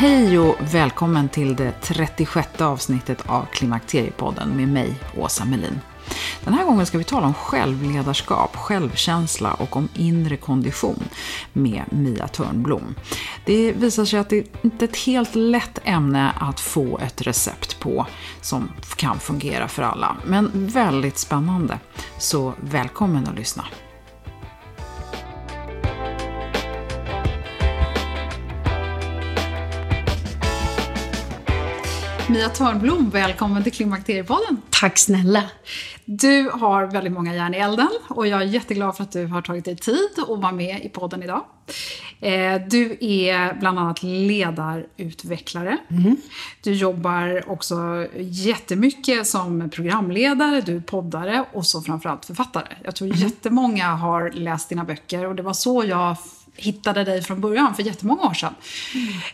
Hej och välkommen till det 36 avsnittet av Klimakteriepodden med mig, Åsa Melin. Den här gången ska vi tala om självledarskap, självkänsla och om inre kondition med Mia Törnblom. Det visar sig att det inte är ett helt lätt ämne att få ett recept på som kan fungera för alla, men väldigt spännande. Så välkommen att lyssna. Mia Törnblom, välkommen till Klimakteriepodden. Tack snälla. Du har väldigt många järn i elden och jag är jätteglad för att du har tagit dig tid att vara med i podden idag. Eh, du är bland annat ledarutvecklare. Mm. Du jobbar också jättemycket som programledare, du är poddare och så framförallt författare. Jag tror mm. jättemånga har läst dina böcker och det var så jag hittade dig från början för jättemånga år sedan.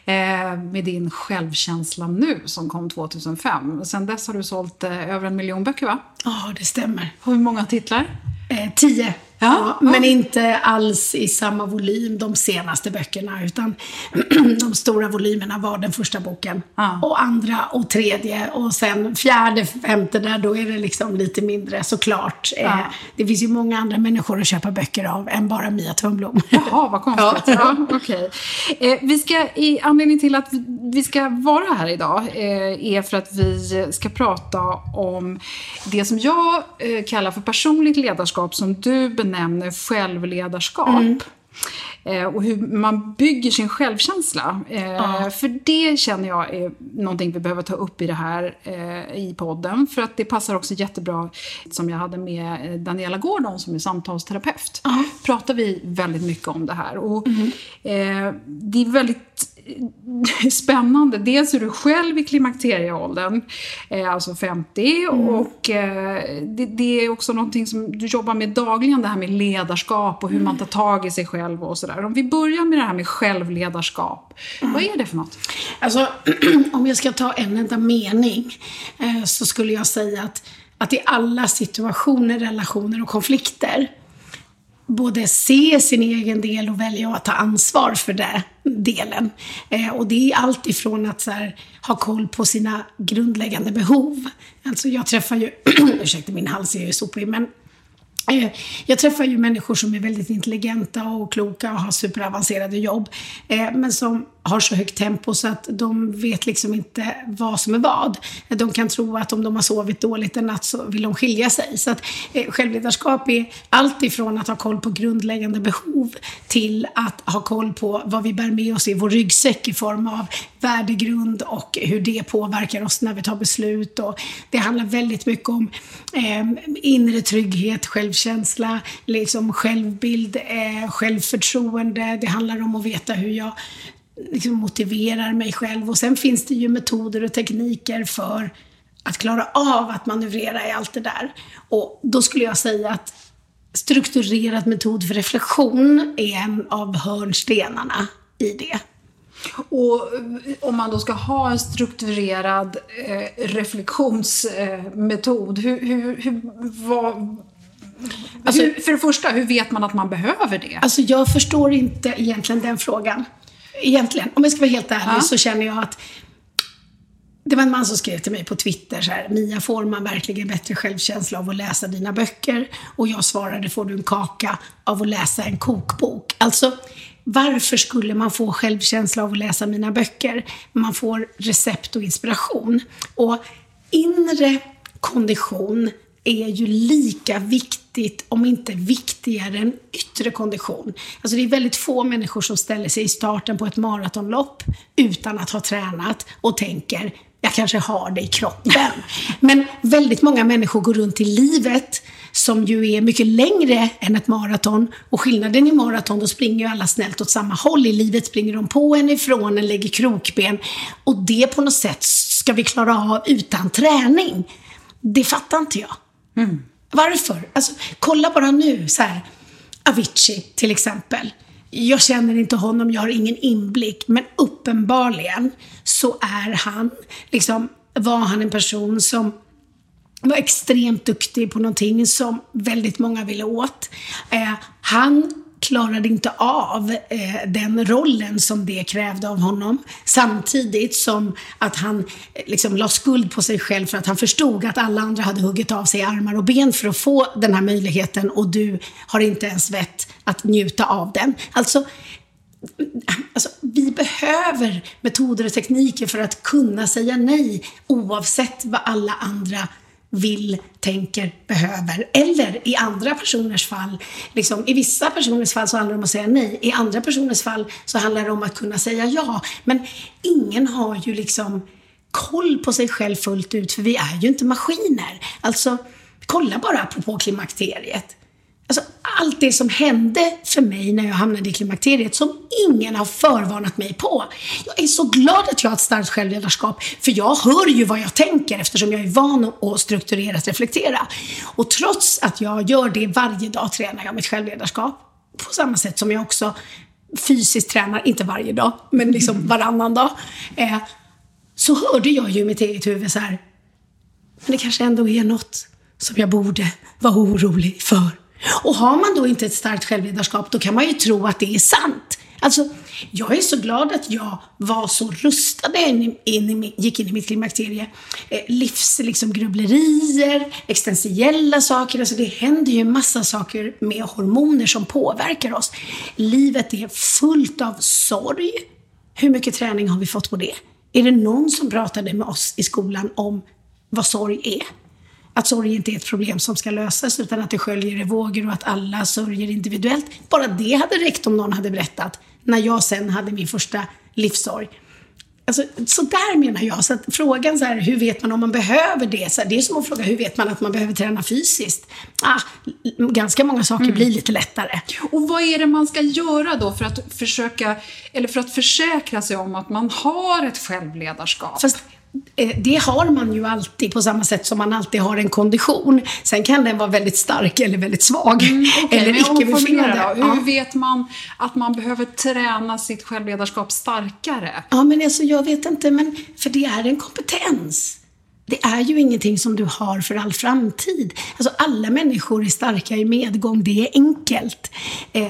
Mm. Eh, med din Självkänsla nu som kom 2005. Sen dess har du sålt eh, över en miljon böcker va? Ja, det stämmer. Hur många titlar? Eh, tio. Ja, men inte alls i samma volym de senaste böckerna, utan de stora volymerna var den första boken. Ja. Och andra och tredje och sen fjärde, femte där, då är det liksom lite mindre såklart. Ja. Eh, det finns ju många andra människor att köpa böcker av än bara Mia Törnblom. Jaha, vad konstigt. Ja. Ja, okay. eh, vi ska, i anledning till att vi ska vara här idag eh, är för att vi ska prata om det som jag kallar för personligt ledarskap som du benämner självledarskap. Mm. Eh, och hur man bygger sin självkänsla. Eh, ja. För det känner jag är någonting vi behöver ta upp i det här eh, i podden. För att det passar också jättebra, som jag hade med Daniela Gordon som är samtalsterapeut. Ja. pratar vi väldigt mycket om det här. Och, mm. det är väldigt spännande. Dels är du själv i klimakterieåldern, eh, alltså 50, mm. och eh, det, det, är också någonting som du jobbar med dagligen, det här med ledarskap och hur man tar tag i sig själv och sådär. Om vi börjar med det här med självledarskap, mm. vad är det för något? Alltså, om jag ska ta en enda mening eh, så skulle jag säga att, att i alla situationer, relationer och konflikter både se sin egen del och välja att ta ansvar för den delen. Eh, och det är allt ifrån att så här, ha koll på sina grundläggande behov. Alltså jag träffar ju, ursäkta min hals är ju sopig, men eh, jag träffar ju människor som är väldigt intelligenta och kloka och har superavancerade jobb. Eh, men som har så högt tempo så att de vet liksom inte vad som är vad. De kan tro att om de har sovit dåligt en natt så vill de skilja sig. Så att eh, självledarskap är allt ifrån att ha koll på grundläggande behov till att ha koll på vad vi bär med oss i vår ryggsäck i form av värdegrund och hur det påverkar oss när vi tar beslut. Och det handlar väldigt mycket om eh, inre trygghet, självkänsla, liksom självbild, eh, självförtroende. Det handlar om att veta hur jag liksom motiverar mig själv. Och sen finns det ju metoder och tekniker för att klara av att manövrera i allt det där. Och då skulle jag säga att strukturerad metod för reflektion är en av hörnstenarna i det. Och eh, om man då ska ha en strukturerad eh, reflektionsmetod, eh, hur, hur, hur, vad, alltså, hur, för det första, hur vet man att man behöver det? Alltså jag förstår inte egentligen den frågan. Egentligen, om jag ska vara helt ärlig ja. så känner jag att det var en man som skrev till mig på Twitter så här, Mia, får man verkligen bättre självkänsla av att läsa dina böcker? Och jag svarade, får du en kaka av att läsa en kokbok? Alltså, varför skulle man få självkänsla av att läsa mina böcker? Man får recept och inspiration. Och inre kondition är ju lika viktigt, om inte viktigare, än yttre kondition. Alltså det är väldigt få människor som ställer sig i starten på ett maratonlopp utan att ha tränat och tänker jag kanske har det i kroppen. Men väldigt många människor går runt i livet som ju är mycket längre än ett maraton. Och skillnaden i maraton, då springer ju alla snällt åt samma håll. I livet springer de på en, ifrån en, lägger krokben. Och det på något sätt ska vi klara av utan träning. Det fattar inte jag. Mm. Varför? Alltså, kolla bara nu, så här. Avicii till exempel. Jag känner inte honom, jag har ingen inblick, men uppenbarligen så är han, liksom, var han en person som var extremt duktig på någonting som väldigt många ville åt. Eh, han klarade inte av eh, den rollen som det krävde av honom. Samtidigt som att han eh, liksom la skuld på sig själv för att han förstod att alla andra hade huggit av sig armar och ben för att få den här möjligheten och du har inte ens vett att njuta av den. Alltså, Alltså, vi behöver metoder och tekniker för att kunna säga nej oavsett vad alla andra vill, tänker, behöver. Eller i andra personers fall, liksom, i vissa personers fall så handlar det om att säga nej. I andra personers fall så handlar det om att kunna säga ja. Men ingen har ju liksom koll på sig själv fullt ut, för vi är ju inte maskiner. Alltså, kolla bara apropå klimakteriet. Allt det som hände för mig när jag hamnade i klimakteriet som ingen har förvarnat mig på. Jag är så glad att jag har ett starkt självledarskap, för jag hör ju vad jag tänker eftersom jag är van att strukturerat reflektera. Och trots att jag gör det varje dag tränar jag mitt självledarskap. På samma sätt som jag också fysiskt tränar, inte varje dag, men liksom varannan dag. Eh, så hörde jag ju i mitt eget huvud så här, men det kanske ändå är något som jag borde vara orolig för. Och har man då inte ett starkt självledarskap, då kan man ju tro att det är sant. Alltså, jag är så glad att jag var så rustad när jag gick in i mitt klimakterie. Eh, livsgrubblerier, liksom, existentiella saker. Alltså det händer ju en massa saker med hormoner som påverkar oss. Livet är fullt av sorg. Hur mycket träning har vi fått på det? Är det någon som pratade med oss i skolan om vad sorg är? Att sorg inte är ett problem som ska lösas utan att det sköljer i vågor och att alla sörjer individuellt. Bara det hade räckt om någon hade berättat när jag sen hade min första livssorg. Alltså, så där menar jag. Så att frågan så här, hur vet man om man behöver det? Så här, det är som att fråga, hur vet man att man behöver träna fysiskt? Ah, ganska många saker mm. blir lite lättare. Och vad är det man ska göra då för att försöka, eller för att försäkra sig om att man har ett självledarskap? Fast det har man ju alltid på samma sätt som man alltid har en kondition. Sen kan den vara väldigt stark eller väldigt svag. Mm, okay, eller icke-befriande. Hur ja. vet man att man behöver träna sitt självledarskap starkare? Ja, men alltså jag vet inte, men för det är en kompetens. Det är ju ingenting som du har för all framtid. Alltså alla människor är starka i medgång, det är enkelt. Eh,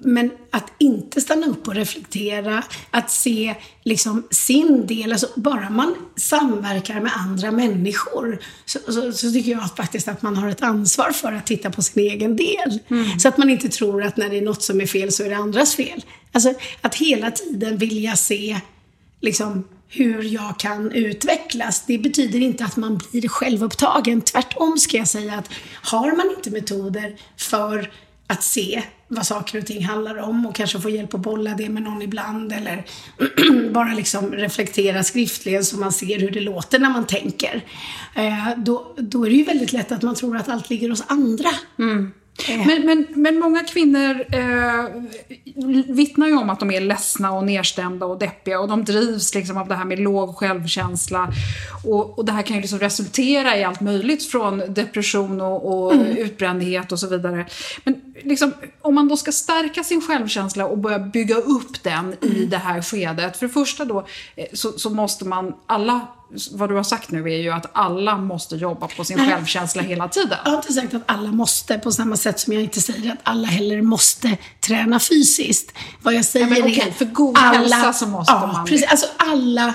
men att inte stanna upp och reflektera, att se liksom sin del, alltså bara man samverkar med andra människor så, så, så tycker jag faktiskt att man har ett ansvar för att titta på sin egen del. Mm. Så att man inte tror att när det är något som är fel så är det andras fel. Alltså att hela tiden vilja se liksom hur jag kan utvecklas. Det betyder inte att man blir självupptagen. Tvärtom ska jag säga att har man inte metoder för att se vad saker och ting handlar om och kanske få hjälp att bolla det med någon ibland eller bara liksom reflektera skriftligen så man ser hur det låter när man tänker. Eh, då, då är det ju väldigt lätt att man tror att allt ligger hos andra. Mm. Men, men, men många kvinnor eh, vittnar ju om att de är ledsna och nedstämda och deppiga och de drivs liksom av det här med låg självkänsla. Och, och det här kan ju liksom resultera i allt möjligt från depression och, och mm. utbrändhet och så vidare. Men liksom, om man då ska stärka sin självkänsla och börja bygga upp den mm. i det här skedet. För det första då eh, så, så måste man, alla vad du har sagt nu är ju att alla måste jobba på sin självkänsla hela tiden. Jag har inte sagt att alla måste, på samma sätt som jag inte säger att alla heller måste träna fysiskt. Vad jag säger ja, men, okay, är för god alla, hälsa så måste ja, man precis, Alltså alla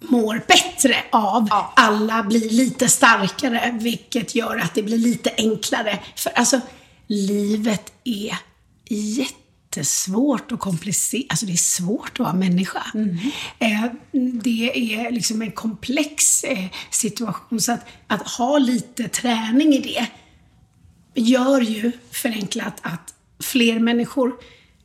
mår bättre av. Ja. Alla blir lite starkare, vilket gör att det blir lite enklare. För alltså, livet är jätte jättesvårt och komplicerat. Alltså det är svårt att vara människa. Mm. Eh, det är liksom en komplex eh, situation. Så att, att ha lite träning i det gör ju förenklat att fler människor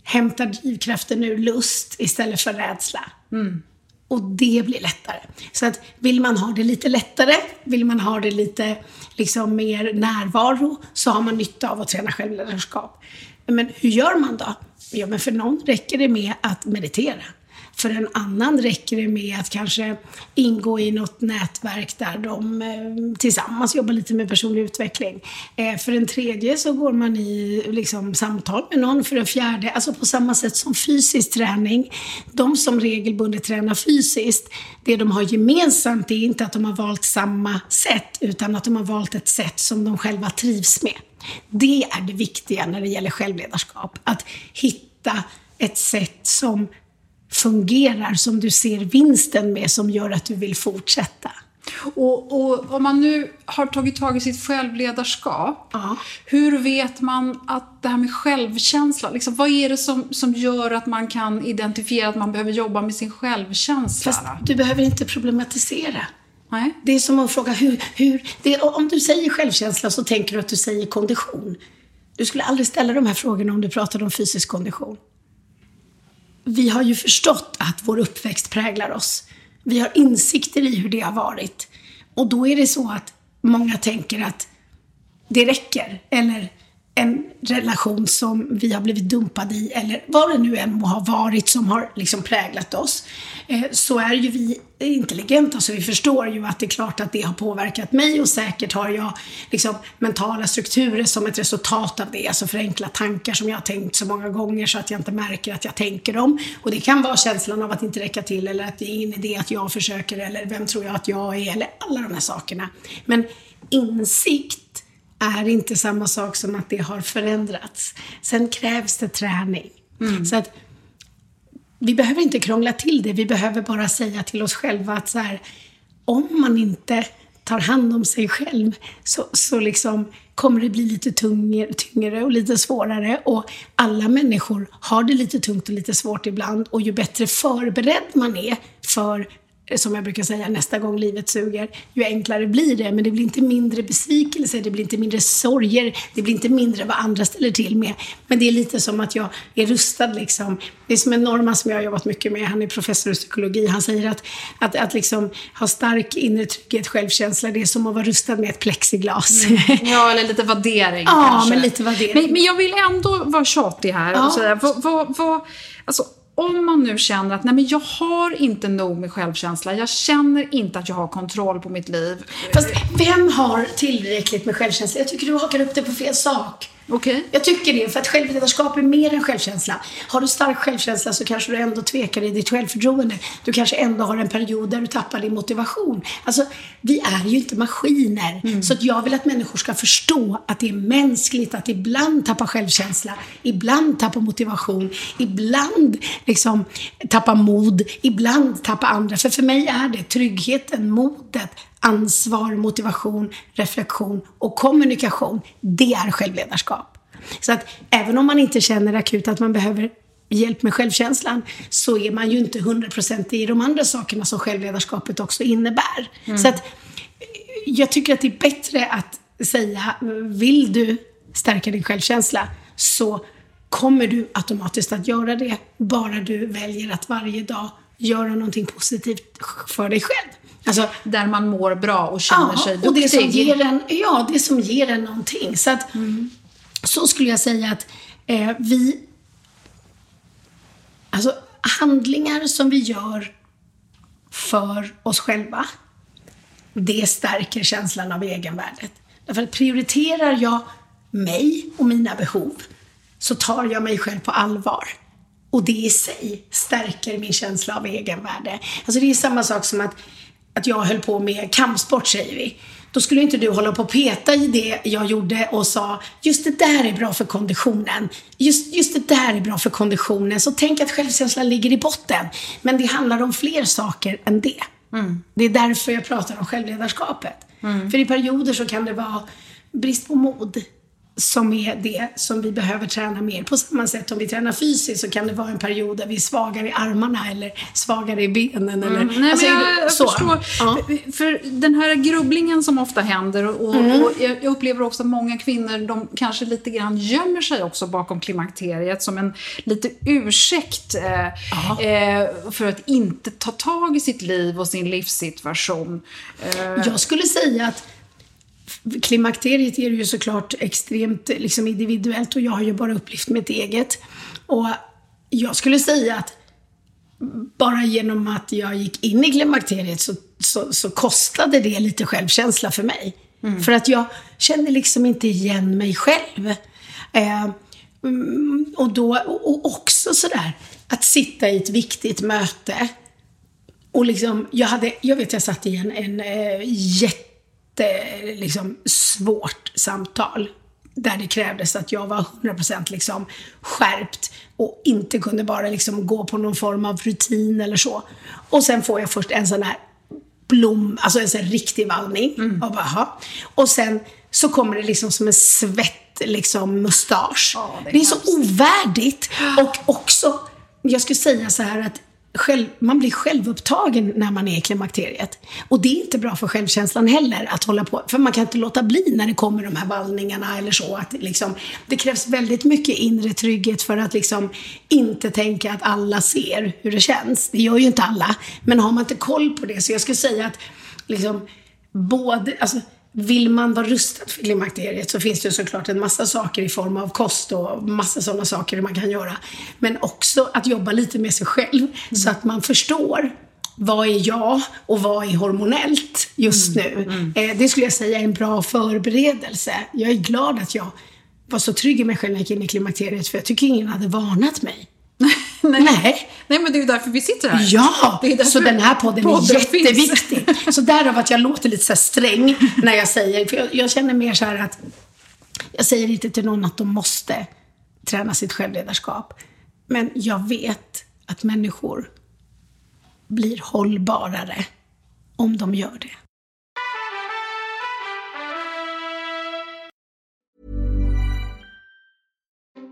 hämtar drivkraften ur lust istället för rädsla. Mm. Och det blir lättare. Så att vill man ha det lite lättare, vill man ha det lite liksom mer närvaro, så har man nytta av att träna självledarskap. Men hur gör man då? Ja, men för någon räcker det med att meditera. För en annan räcker det med att kanske ingå i något nätverk där de eh, tillsammans jobbar lite med personlig utveckling. Eh, för en tredje så går man i liksom, samtal med någon. För en fjärde, alltså på samma sätt som fysisk träning. De som regelbundet tränar fysiskt, det de har gemensamt är inte att de har valt samma sätt, utan att de har valt ett sätt som de själva trivs med. Det är det viktiga när det gäller självledarskap. Att hitta ett sätt som fungerar, som du ser vinsten med, som gör att du vill fortsätta. Och, och om man nu har tagit tag i sitt självledarskap, ja. hur vet man att det här med självkänsla, liksom, vad är det som, som gör att man kan identifiera att man behöver jobba med sin självkänsla? Fast du behöver inte problematisera. Nej. Det är som att fråga hur, hur det, om du säger självkänsla så tänker du att du säger kondition. Du skulle aldrig ställa de här frågorna om du pratade om fysisk kondition. Vi har ju förstått att vår uppväxt präglar oss. Vi har insikter i hur det har varit. Och då är det så att många tänker att det räcker. Eller en relation som vi har blivit dumpade i eller vad det nu än må ha varit som har liksom präglat oss. Eh, så är ju vi intelligenta så vi förstår ju att det är klart att det har påverkat mig och säkert har jag liksom mentala strukturer som ett resultat av det. Alltså förenkla tankar som jag har tänkt så många gånger så att jag inte märker att jag tänker dem. Och det kan vara känslan av att inte räcka till eller att det är ingen idé att jag försöker eller vem tror jag att jag är eller alla de här sakerna. Men insikt är inte samma sak som att det har förändrats. Sen krävs det träning. Mm. Så att vi behöver inte krångla till det. Vi behöver bara säga till oss själva att så här, om man inte tar hand om sig själv så, så liksom kommer det bli lite tyngre, tyngre och lite svårare. Och alla människor har det lite tungt och lite svårt ibland. Och ju bättre förberedd man är för som jag brukar säga, nästa gång livet suger, ju enklare blir det. Men det blir inte mindre besvikelse, det blir inte mindre sorger, det blir inte mindre vad andra ställer till med. Men det är lite som att jag är rustad liksom. Det är som en norrman som jag har jobbat mycket med, han är professor i psykologi. Han säger att, att, att liksom ha stark inre trygghet, självkänsla, det är som att vara rustad med ett plexiglas. Mm. Ja, eller lite värdering Ja, kanske. men lite värdering. Men, men jag vill ändå vara tjatig här ja. och säga, vad, vad, vad, alltså, om man nu känner att nej men jag har inte nog med självkänsla, jag känner inte att jag har kontroll på mitt liv. Fast vem har tillräckligt med självkänsla? Jag tycker du hakar upp det på fel sak. Okej. Jag tycker det, för att självledarskap är mer än självkänsla. Har du stark självkänsla så kanske du ändå tvekar i ditt självförtroende. Du kanske ändå har en period där du tappar din motivation. Alltså, vi är ju inte maskiner. Så att jag vill att människor ska förstå att det är mänskligt att ibland tappa självkänsla, ibland tappa motivation, ibland liksom tappa mod, ibland tappa andra. För för mig är det tryggheten, modet, ansvar, motivation, reflektion och kommunikation. Det är självledarskap. Så att även om man inte känner akut att man behöver hjälp med självkänslan så är man ju inte 100% i de andra sakerna som självledarskapet också innebär. Så att jag tycker att det är bättre att säga, vill du stärka din självkänsla så kommer du automatiskt att göra det, bara du väljer att varje dag göra någonting positivt för dig själv. Alltså, Där man mår bra och känner sig och det som duktig. ger en, ja, det som ger en någonting. Så att, så skulle jag säga att eh, vi, alltså handlingar som vi gör för oss själva, det stärker känslan av egenvärdet. Därför att prioriterar jag mig och mina behov så tar jag mig själv på allvar. Och det i sig stärker min känsla av egenvärde. Alltså det är samma sak som att, att jag höll på med kampsport säger vi. Då skulle inte du hålla på och peta i det jag gjorde och sa just det där är bra för konditionen. Just, just det där är bra för konditionen. Så tänk att självkänslan ligger i botten. Men det handlar om fler saker än det. Det är därför jag pratar om självledarskapet. För i perioder så kan det vara brist på mod som är det som vi behöver träna mer. På samma sätt om vi tränar fysiskt så kan det vara en period där vi är svagare i armarna eller svagare i benen. Eller, Nej, alltså, men jag, jag förstår. Ja. För, för den här grubblingen som ofta händer och, Mm. och jag jag upplever också att många kvinnor, de kanske lite grann gömmer sig också bakom klimakteriet som en lite ursäkt eh, eh, för att inte ta tag i sitt liv och sin livssituation. Eh, Jag skulle säga att klimakteriet är ju såklart extremt liksom, individuellt och jag har ju bara upplevt mitt eget. Och jag skulle säga att bara genom att jag gick in i klimakteriet så, så, så kostade det lite självkänsla för mig. För att jag kände liksom inte igen mig själv. Eh, mm, och då, och och också sådär, att sitta i ett viktigt möte och liksom, jag, hade, jag vet jag satt i en, en eh, jätte, liksom, svårt samtal. Där det krävdes att jag var 100% liksom skärpt och inte kunde bara liksom gå på någon form av rutin eller så. Och sen får jag först en sån här blom, alltså en sån här riktig vallning. Och bara, "Jaha." Och sen så kommer det liksom som en svett, liksom mustasch. Ja, det är det är så ovärdigt. Och också, jag skulle säga så här att själv, man blir självupptagen när man är i klimakteriet. Och det är inte bra för självkänslan heller att hålla på. För man kan inte låta bli när det kommer de här vallningarna eller så. Att liksom, det krävs väldigt mycket inre trygghet för att liksom inte tänka att alla ser hur det känns. Det gör ju inte alla. Men har man inte koll på det, så jag skulle säga att liksom, både, alltså, vill man vara rustad för klimakteriet så finns det såklart en massa saker i form av kost och massa sådana saker man kan göra. Men också att jobba lite med sig själv så att man förstår vad är jag och vad är hormonellt just nu? Eh, det skulle jag säga är en bra förberedelse. Jag är glad att jag var så trygg i mig själv när jag gick in i klimakteriet för jag tycker ingen hade varnat mig. Nej. Nej, men det är ju därför vi sitter här. Ja, så den här podden, podden är finns. jätteviktig. Så därav att jag låter lite så sträng när jag säger, för jag, jag känner mer så här att jag säger inte till någon att de måste träna sitt självledarskap. Men jag vet att människor blir hållbarare om de gör det.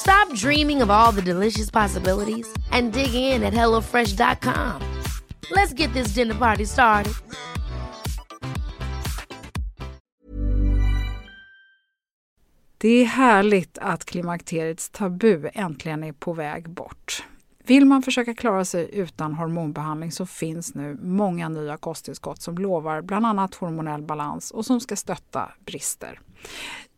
Stop dreaming of all the delicious possibilities and dig in at HelloFresh.com. Let's get this dinner party started. Det är härligt att klimakteriets tabu äntligen är på väg bort. Vill man försöka klara sig utan hormonbehandling så finns nu många nya kosttillskott som lovar bland annat hormonell balans och som ska stötta brister.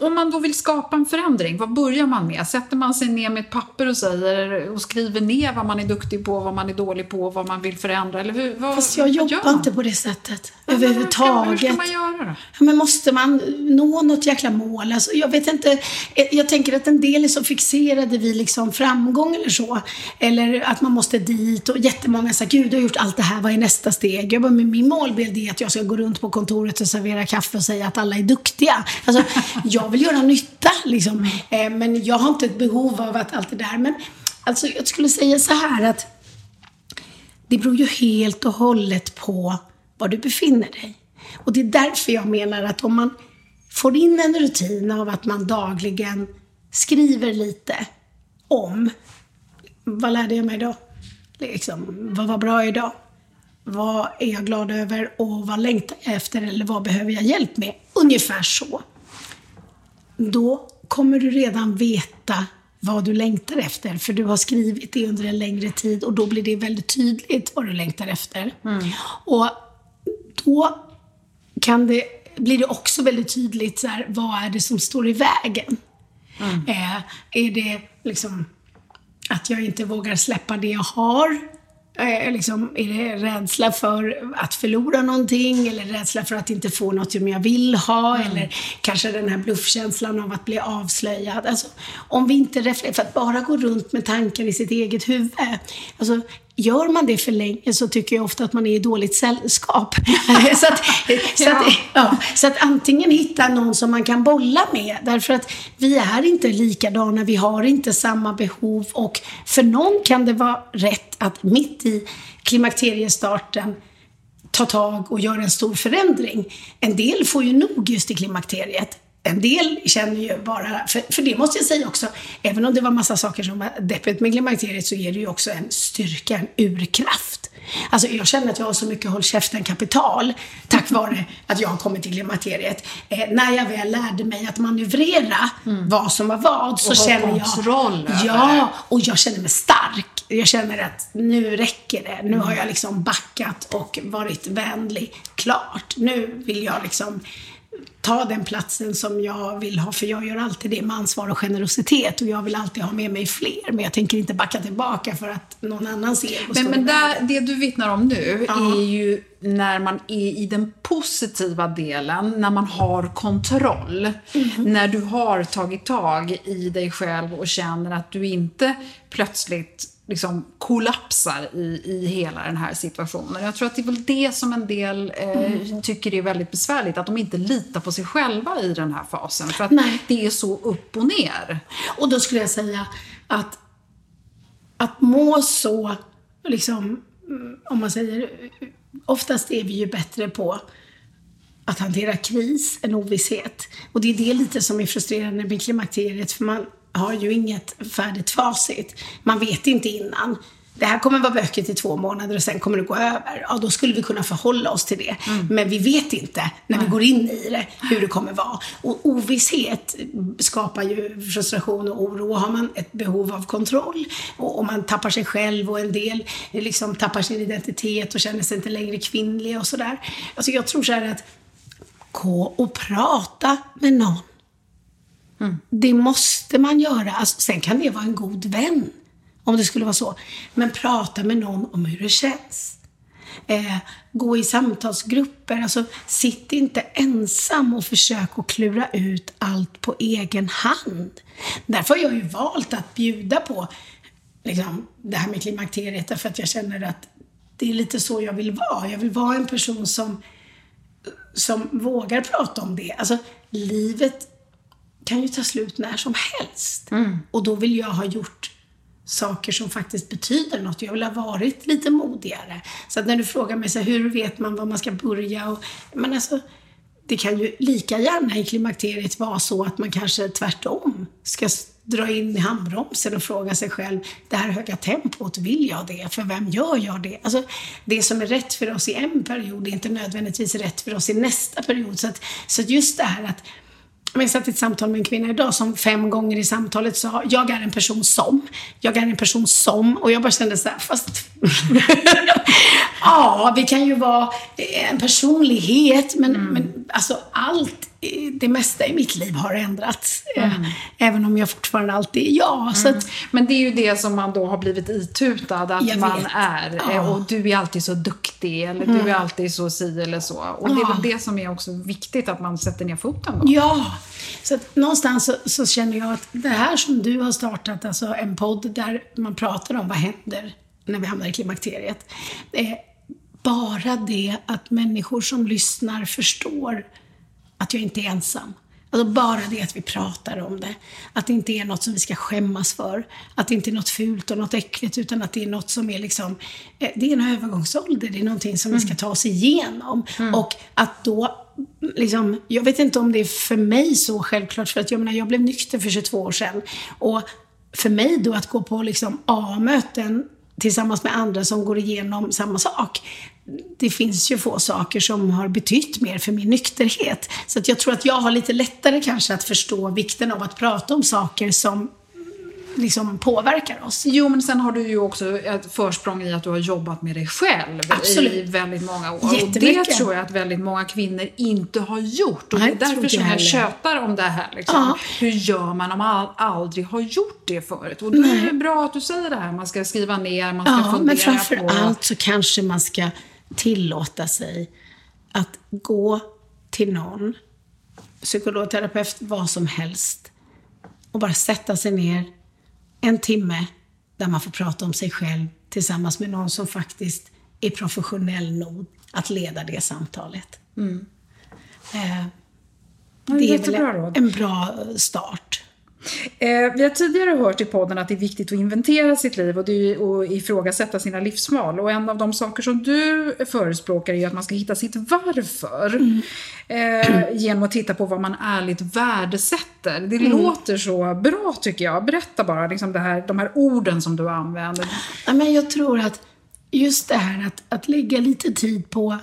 Om man då vill skapa en förändring, vad börjar man med? Sätter man sig ner med ett papper och säger och skriver ner vad man är duktig på, vad man är dålig på, vad man vill förändra? Eller hur, vad, Fast jag jobbar inte på det sättet ja, överhuvudtaget. Hur ska man göra då? Ja, men måste man nå något jäkla mål? Alltså, jag vet inte. Jag tänker att en del är så fixerade vid liksom framgång eller så. Eller att man måste dit och jättemånga säger Gud, du har gjort allt det här, vad är nästa steg? Jag bara, men min målbild är att jag ska gå runt på kontoret och servera kaffe och säga att alla är duktiga. Alltså, jag jag vill göra nytta liksom. Eh, men jag har inte ett behov av att allt det där. Men alltså, jag skulle säga så här att det beror ju helt och hållet på var du befinner dig. Och det är därför jag menar att om man får in en rutin av att man dagligen skriver lite om vad lärde jag mig idag? Liksom, vad var bra idag? Vad är jag glad över och vad längtar jag efter eller vad behöver jag hjälp med? Ungefär så då kommer du redan veta vad du längtar efter. För du har skrivit det under en längre tid och då blir det väldigt tydligt vad du längtar efter. Mm. Och då kan det, blir det också väldigt tydligt så här, vad är det som står i vägen? Mm. Eh, är det liksom att jag inte vågar släppa det jag har? Eh, liksom, är det rädsla för att förlora någonting eller rädsla för att inte få något som jag vill ha mm. eller kanske den här bluffkänslan av att bli avslöjad. Alltså, om vi inte reflekterar, för att bara gå runt med tankar i sitt eget huvud. Alltså, Gör man det för länge så tycker jag ofta att man är i dåligt sällskap. så, att, så, att, ja, så att antingen hitta någon som man kan bolla med. Därför att vi är inte likadana, vi har inte samma behov och för någon kan det vara rätt att mitt i klimakteriestarten ta tag och göra en stor förändring. En del får ju nog just i klimakteriet en del känner ju bara, för, för det måste jag säga också, även om det var massa saker som var deppigt med klimakteriet så ger det ju också en styrka, en urkraft. Alltså jag känner att jag har så mycket håll käften-kapital tack vare att jag har kommit till klimakteriet. Eh, när jag väl lärde mig att manövrera mm. vad som var vad så och känner jag... kontroll Ja, och jag känner mig stark. Jag känner att nu räcker det. Nu har jag liksom backat och varit vänlig. Klart, nu vill jag liksom ta den platsen som jag vill ha. För jag gör alltid det med ansvar och generositet. Och jag vill alltid ha med mig fler. Men jag tänker inte backa tillbaka för att någon annan ser Men, men där, det du vittnar om nu ja. är ju när man är i den positiva delen, när man har kontroll. Mm. När du har tagit tag i dig själv och känner att du inte plötsligt liksom kollapsar i, i hela den här situationen. Jag tror att det är väl det som en del eh, mm. tycker är väldigt besvärligt, att de inte litar på sig själva i den här fasen. För att Nej. det är så upp och ner. Och då skulle jag säga att, att må så, liksom, mm, om man säger, oftast är vi ju bättre på att hantera kris, en ovisshet. Och det är det lite som är frustrerande med klimakteriet, för man har ju inget färdigt facit. Man vet inte innan. Det här kommer vara bökigt i två månader och sen kommer det gå över. Ja, då skulle vi kunna förhålla oss till det. Mm. Men vi vet inte när vi går in i det hur det kommer vara. Och ovisshet skapar ju frustration och oro. Har man ett behov av kontroll och, och man tappar sig själv och en del liksom tappar sin identitet och känner sig inte längre kvinnlig och sådär. Alltså jag tror så här att gå och prata med någon. Mm. Det måste man göra. Alltså, sen kan det vara en god vän. Om det skulle vara så. Men prata med någon om hur det känns. Eh, gå i samtalsgrupper. Alltså, sitt inte ensam och försök att klura ut allt på egen hand. Därför har jag ju valt att bjuda på liksom, det här med klimakteriet. Därför att jag känner att det är lite så jag vill vara. Jag vill vara en person som, som vågar prata om det. Alltså, livet kan ju ta slut när som helst. Mm. Och då vill jag ha gjort saker som faktiskt betyder något. Jag vill ha varit lite modigare. Så att när du frågar mig så här, hur vet man var man ska börja? Och, men alltså, det kan ju lika gärna i klimakteriet vara så att man kanske tvärtom ska dra in i handbromsen och fråga sig själv, det här höga tempot, vill jag det? För vem gör jag det? Alltså, det som är rätt för oss i en period är inte nödvändigtvis rätt för oss i nästa period. Så, att, så just det här att jag satt i ett samtal med en kvinna idag som fem gånger i samtalet sa, jag är en person som, jag är en person som, och jag bara kände så här, fast ja, vi kan ju vara en personlighet, men, mm. men alltså allt, det mesta i mitt liv har ändrats. Eh, mm. Även om jag fortfarande alltid är jag. Mm. Så att, men det är ju det som man då har blivit itutad att man är. Eh, ja. Och du är alltid så duktig, eller du mm. är alltid så si eller så. Och det är väl det som är också viktigt, att man sätter ner foten då. Ja, så att någonstans så, så, känner jag att det här som du har startat, alltså en podd där man pratar om vad händer när vi hamnar i klimakteriet. Det är bara det att människor som lyssnar förstår att jag inte är ensam. Alltså bara det att vi pratar om det. Att det inte är något som vi ska skämmas för. Att det inte är något fult och något äckligt utan att det är något som är liksom, eh, det är en övergångsålder. Det är någonting som mm. vi ska ta oss igenom. Mm. Och att då Liksom, jag vet inte om det är för mig så självklart, för att jag menar, jag blev nykter för 22 år sedan. Och för mig då att gå på liksom A-möten tillsammans med andra som går igenom samma sak. Det finns ju få saker som har betytt mer för min nykterhet. Så att jag tror att jag har lite lättare kanske att förstå vikten av att prata om saker som liksom påverkar oss. Jo, men sen har du ju också ett försprång i att du har jobbat med dig själv Absolut. i väldigt många år. Och det tror jag att väldigt många kvinnor inte har gjort. Och Nej, det är därför som jag tjötar om det här. Liksom. Hur gör man om man aldrig har gjort det förut? Och då är det bra att du säger det här. Man ska skriva ner, man ska ja, fundera men framför på... allt så kanske man ska tillåta sig att gå till någon, psykolog, terapeut, vad som helst och bara sätta sig ner en timme där man får prata om sig själv tillsammans med någon som faktiskt är professionell nog att leda det samtalet. Mm. Eh, det är väl en, en bra start. Eh, vi har tidigare hört i podden att det är viktigt att inventera sitt liv och, det och ifrågasätta sina livsval. Och en av de saker som du förespråkar är att man ska hitta sitt varför. Mm. Eh, genom att titta på vad man ärligt värdesätter. Det mm. låter så bra tycker jag. Berätta bara liksom det här, de här orden som du använder. Ja, men jag tror att just det här att, att lägga lite tid på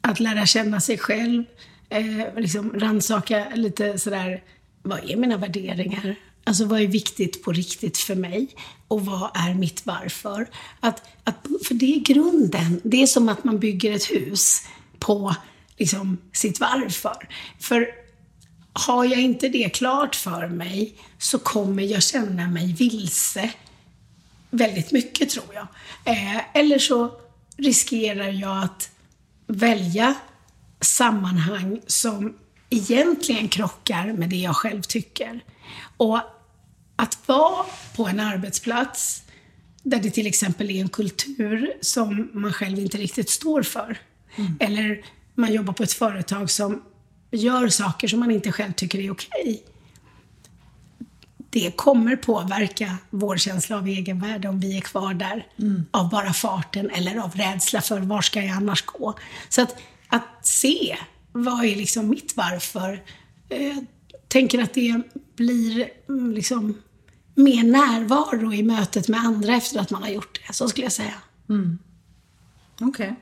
att lära känna sig själv, eh, liksom rannsaka lite sådär vad är mina värderingar? Alltså vad är viktigt på riktigt för mig? Och vad är mitt varför? Att, att, för det är grunden. Det är som att man bygger ett hus på liksom, sitt varför. För har jag inte det klart för mig så kommer jag känna mig vilse väldigt mycket, tror jag. Eh, eller så riskerar jag att välja sammanhang som egentligen krockar med det jag själv tycker. Och att vara på en arbetsplats där det till exempel är en kultur som man själv inte riktigt står för. Mm. Eller man jobbar på ett företag som gör saker som man inte själv tycker är okej. Det kommer påverka vår känsla av egenvärde om vi är kvar där mm. av bara farten eller av rädsla för var ska jag annars gå. Så att, att se vad är liksom mitt varför? Jag tänker att det blir mm, liksom mer närvaro i mötet med andra efter att man har gjort det. Så skulle jag säga. Mm. Okej. Okay.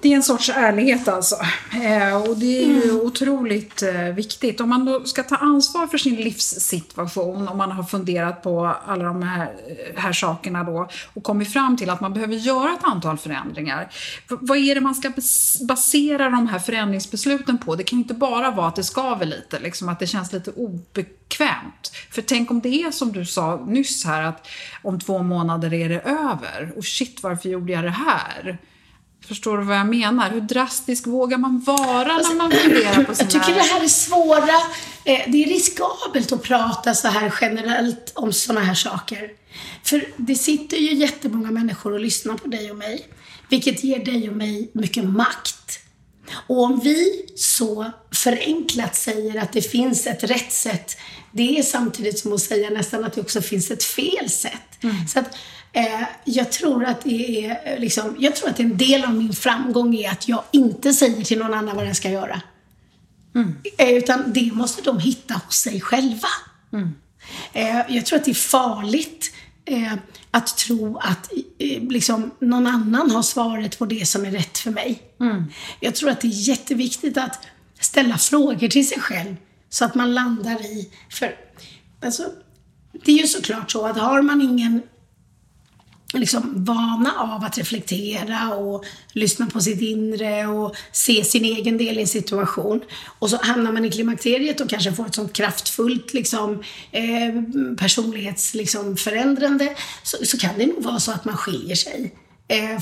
Det är en sorts ärlighet alltså. Eh, och det är ju mm. otroligt eh, viktigt. Om man då ska ta ansvar för sin livssituation, om man har funderat på alla de här, eh, här sakerna då och kommit fram till att man behöver göra ett antal förändringar. vad är det man ska basera de här förändringsbesluten på? Det kan inte bara vara att det skaver lite, liksom att det känns lite obekvämt. För tänk om det är som du sa nyss här, att om två månader är det över. Och shit, varför gjorde jag det här? Förstår du vad jag menar? Hur drastisk vågar man vara alltså, när man funderar på sina... Jag tycker det här är svåra. Eh, det är riskabelt att prata så här generellt om sådana här saker. För det sitter ju jättemånga människor och lyssnar på dig och mig. Vilket ger dig och mig mycket makt. Och om vi så förenklat säger att det finns ett rätt sätt, det är samtidigt som att säga nästan att det också finns ett fel sätt. Mm. Så att Eh, jag tror att det är eh, liksom, jag tror att en del av min framgång är att jag inte säger till någon annan vad den ska göra. Mm. Eh, utan det måste de hitta hos sig själva. Mm. jag tror att det är farligt att tro att liksom, någon annan har svaret på det som är rätt för mig. Mm. Jag tror att det är jätteviktigt att ställa frågor till sig själv så att man landar i, för alltså, det är ju såklart så att har man ingen liksom vana av att reflektera och lyssna på sitt inre och se sin egen del i en situation. Och så hamnar man i klimakteriet och kanske får ett sånt kraftfullt liksom, eh, personlighetsförändrande liksom, så, så kan det nog vara så att man skiljer sig. Eh,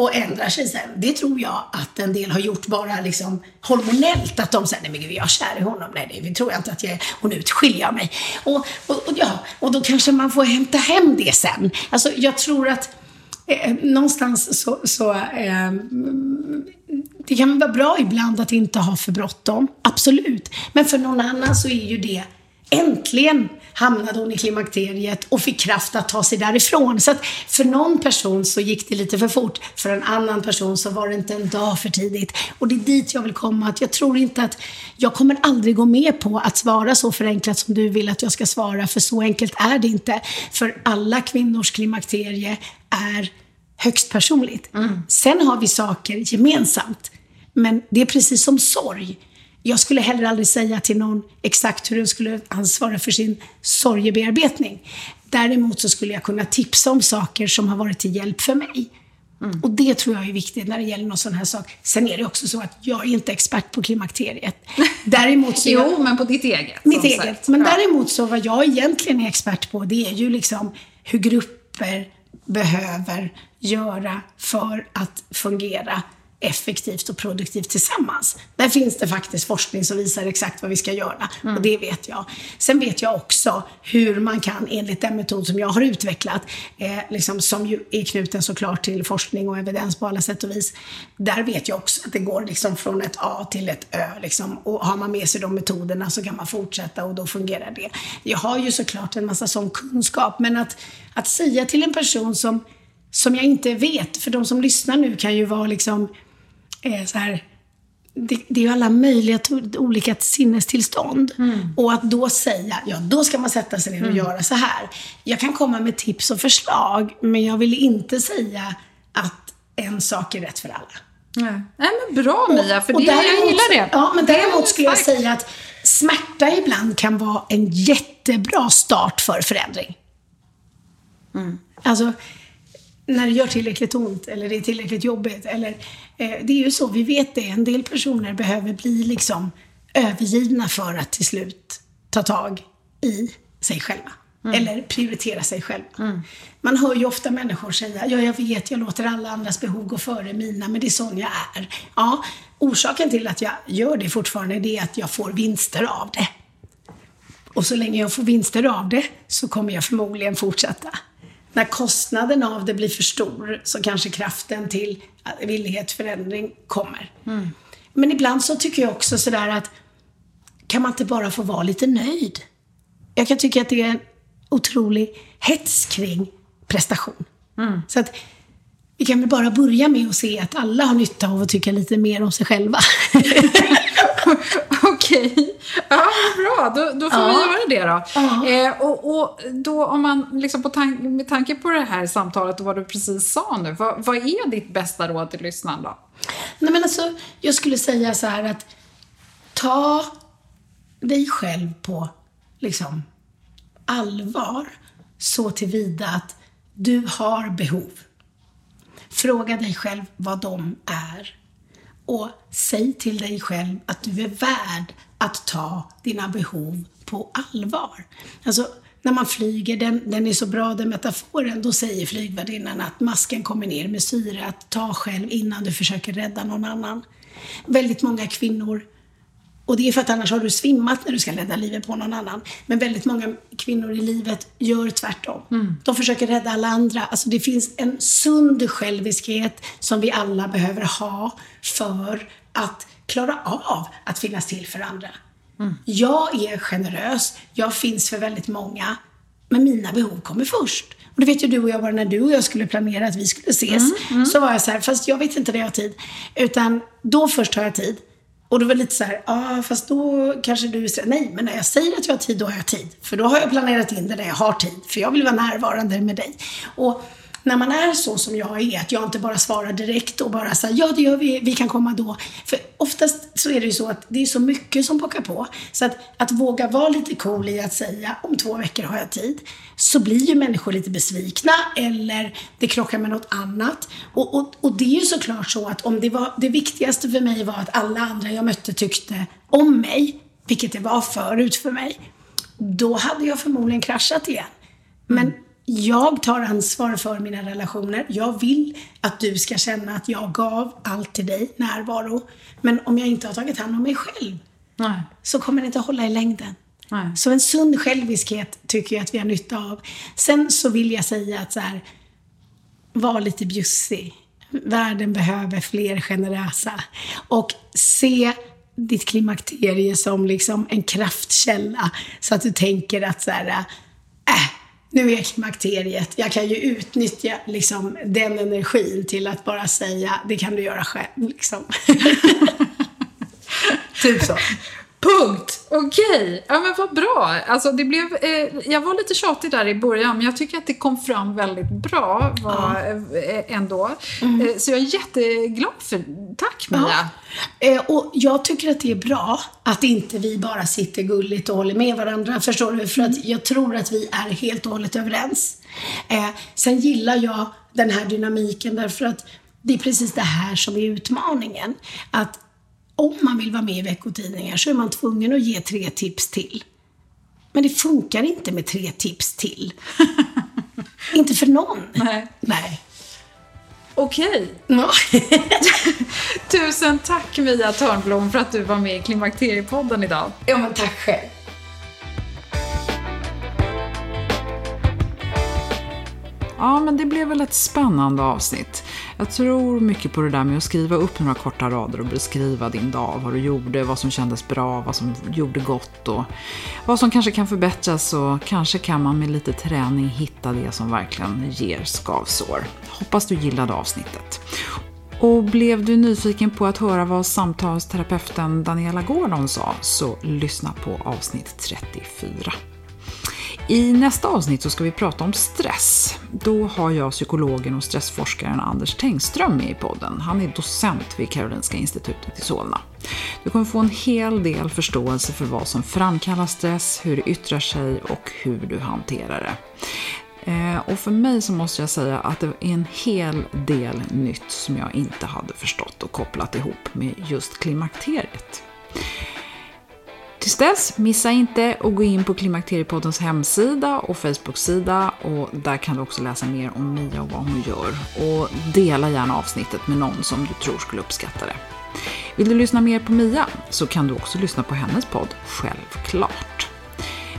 och ändrar sig sen. Det tror jag att en del har gjort bara liksom hormonellt. Att de säger, nej men gud, jag är kär i honom. Nej, det tror jag inte att jag är. Och nu skiljer jag mig. Och, och, och, ja, och då kanske man får hämta hem det sen. Alltså, jag tror att eh, någonstans så, så eh, det kan vara bra ibland att inte ha för bråttom. Absolut. Men för någon annan så är ju det äntligen hamnade hon i klimakteriet och fick kraft att ta sig därifrån. Så att för någon person så gick det lite för fort. För en annan person så var det inte en dag för tidigt. Och det är dit jag vill komma. Att jag tror inte att jag kommer aldrig gå med på att svara så förenklat som du vill att jag ska svara. För så enkelt är det inte. För alla kvinnors klimakterie är högst personligt. Mm. Sen har vi saker gemensamt. Men det är precis som sorg. Jag skulle heller aldrig säga till någon exakt hur den skulle ansvara för sin sorgebearbetning. Däremot så skulle jag kunna tipsa om saker som har varit till hjälp för mig. Mm. Och det tror jag är viktigt när det gäller någon sån här sak. Sen är det också så att jag är inte expert på klimakteriet. Däremot så jo, men på ditt eget. Mitt eget. Sagt. Men ja. däremot så vad jag egentligen är expert på, det är ju liksom hur grupper behöver göra för att fungera effektivt och produktivt tillsammans. Där finns det faktiskt forskning som visar exakt vad vi ska göra mm. och det vet jag. Sen vet jag också hur man kan, enligt den metod som jag har utvecklat, eh, liksom, som ju är knuten såklart till forskning och evidens på alla sätt och vis. Där vet jag också att det går liksom från ett A till ett Ö. Liksom, och har man med sig de metoderna så kan man fortsätta och då fungerar det. Jag har ju såklart en massa sån kunskap, men att, att säga till en person som som jag inte vet, för de som lyssnar nu kan ju vara liksom är så här, det, det, är ju alla möjliga olika sinnestillstånd. Mm. Och att då säga, ja då ska man sätta sig ner och mm. göra så här. Jag kan komma med tips och förslag, men jag vill inte säga att en sak är rätt för alla. Nej, Nej men bra Mia, för och, det, däremot, jag gillar det. Ja, men däremot skulle jag säga att smärta ibland kan vara en jättebra start för förändring. Mm. Alltså, när det gör tillräckligt ont eller det är tillräckligt jobbigt. Eller, eh, det är ju så, vi vet det. En del personer behöver bli liksom övergivna för att till slut ta tag i sig själva. Mm. Eller prioritera sig själva. Mm. Man hör ju ofta människor säga, ja jag vet, jag låter alla andras behov gå före mina, men det är sån jag är. Ja, orsaken till att jag gör det fortfarande, det är att jag får vinster av det. Och så länge jag får vinster av det så kommer jag förmodligen fortsätta när kostnaden av det blir för stor så kanske kraften till villighet förändring kommer. Mm. Men ibland så tycker jag också sådär att kan man inte bara få vara lite nöjd? Jag kan tycka att det är en otrolig hets kring prestation. Mm. Så att vi kan väl bara börja med att se att alla har nytta av att tycka lite mer om sig själva. Okej. Ja, bra. Då, då får Ja. vi göra det då. Ja. Eh, och, och då om man, liksom på tank, med tanke på det här samtalet och vad du precis sa nu, vad, vad är ditt bästa råd till lyssnaren då? Nej men alltså, jag skulle säga så här att ta dig själv på liksom allvar så tillvida att du har behov. Fråga dig själv vad de är. Och säg till dig själv att du är värd att ta dina behov på allvar. Alltså, när man flyger, den, den är så bra den metaforen, då säger flygvärdinnan att masken kommer ner med syre, att ta själv innan du försöker rädda någon annan. Väldigt många kvinnor och det är för att annars har du svimmat när du ska rädda livet på någon annan. Men väldigt många kvinnor i livet gör tvärtom. De försöker rädda alla andra. Alltså det finns en sund själviskhet som vi alla behöver ha för att klara av att finnas till för andra. Jag är generös, jag finns för väldigt många, men mina behov kommer först. Och det vet ju du och jag, bara när du och jag skulle planera att vi skulle ses, så var jag så här, fast jag vet inte när jag har tid. Utan då först har jag tid. Och det var lite så här, ja ah, fast då kanske du säger, nej men när jag säger att jag har tid, då har jag tid. För då har jag planerat in det när jag har tid. För jag vill vara närvarande med dig. Och när man är så som jag är, att jag inte bara svarar direkt och bara säger ja det gör vi, vi kan komma då. För oftast så är det ju så att det är så mycket som pockar på. Så att, att våga vara lite cool i att säga om två veckor har jag tid. Så blir ju människor lite besvikna eller det krockar med något annat. Och, och, och det är ju såklart så att om det var, det viktigaste för mig var att alla andra jag mötte tyckte om mig, vilket det var förut för mig, då hade jag förmodligen kraschat igen. Men jag tar ansvar för mina relationer. Jag vill att du ska känna att jag gav allt till dig, närvaro. Men om jag inte har tagit hand om mig själv Nej. så kommer det inte hålla i längden. Nej. Så en sund själviskhet tycker jag att vi har nytta av. Sen så vill jag säga att så här, var lite bjussig. Världen behöver fler generösa. Och se ditt klimakterie som liksom en kraftkälla. Så att du tänker att så här, äh, nu är bakteriet, klimakteriet. Jag kan ju utnyttja liksom den energin till att bara säga, det kan du göra själv. Liksom. typ så. Punkt! Okej, ja men vad bra. Alltså det blev, eh, jag var lite tjatig där i början, men jag tycker att det kom fram väldigt bra var, eh, ändå. Eh, så jag är jätteglad för, tack Mia. Ja. Eh, och jag tycker att det är bra att inte vi bara sitter gulligt och håller med varandra, förstår du? För att jag tror att vi är helt och hållet överens. Eh, sen gillar jag den här dynamiken därför att det är precis det här som är utmaningen. Att om man vill vara med i veckotidningar så är man tvungen att ge tre tips till. Men det funkar inte med tre tips till. inte för någon. Nej. Nej. Okej. Ja. Tusen tack Mia Törnblom för att du var med i Klimakteriepodden idag. ja, men tack själv. Ja, men det blev väl ett spännande avsnitt. Jag tror mycket på det där med att skriva upp några korta rader och beskriva din dag, vad du gjorde, vad som kändes bra, vad som gjorde gott och vad som kanske kan förbättras och kanske kan man med lite träning hitta det som verkligen ger skavsår. Hoppas du gillade avsnittet. Och blev du nyfiken på att höra vad samtalsterapeuten Daniela Gordon sa så lyssna på avsnitt 34. I nästa avsnitt så ska vi prata om stress. Då har jag psykologen och stressforskaren Anders Tengström med i podden. Han är docent vid Karolinska institutet i Solna. Du kommer få en hel del förståelse för vad som framkallar stress, hur det yttrar sig och hur du hanterar det. Eh, och för mig så måste jag säga att det är en hel del nytt som jag inte hade förstått och kopplat ihop med just klimakteriet. Tills dess, missa inte att gå in på Klimakteriepoddens hemsida och Facebook-sida och där kan du också läsa mer om Mia och vad hon gör. Och dela gärna avsnittet med någon som du tror skulle uppskatta det. Vill du lyssna mer på Mia så kan du också lyssna på hennes podd, självklart.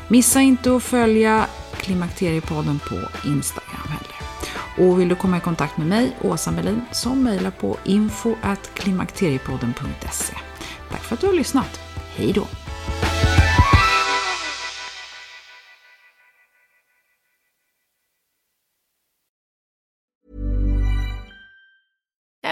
Missa inte att följa Klimakteriepodden på Instagram heller. Och vill du komma i kontakt med mig, Åsa Melin, så mejla på info.klimakteriepodden.se. Tack för att du har lyssnat. Hej då!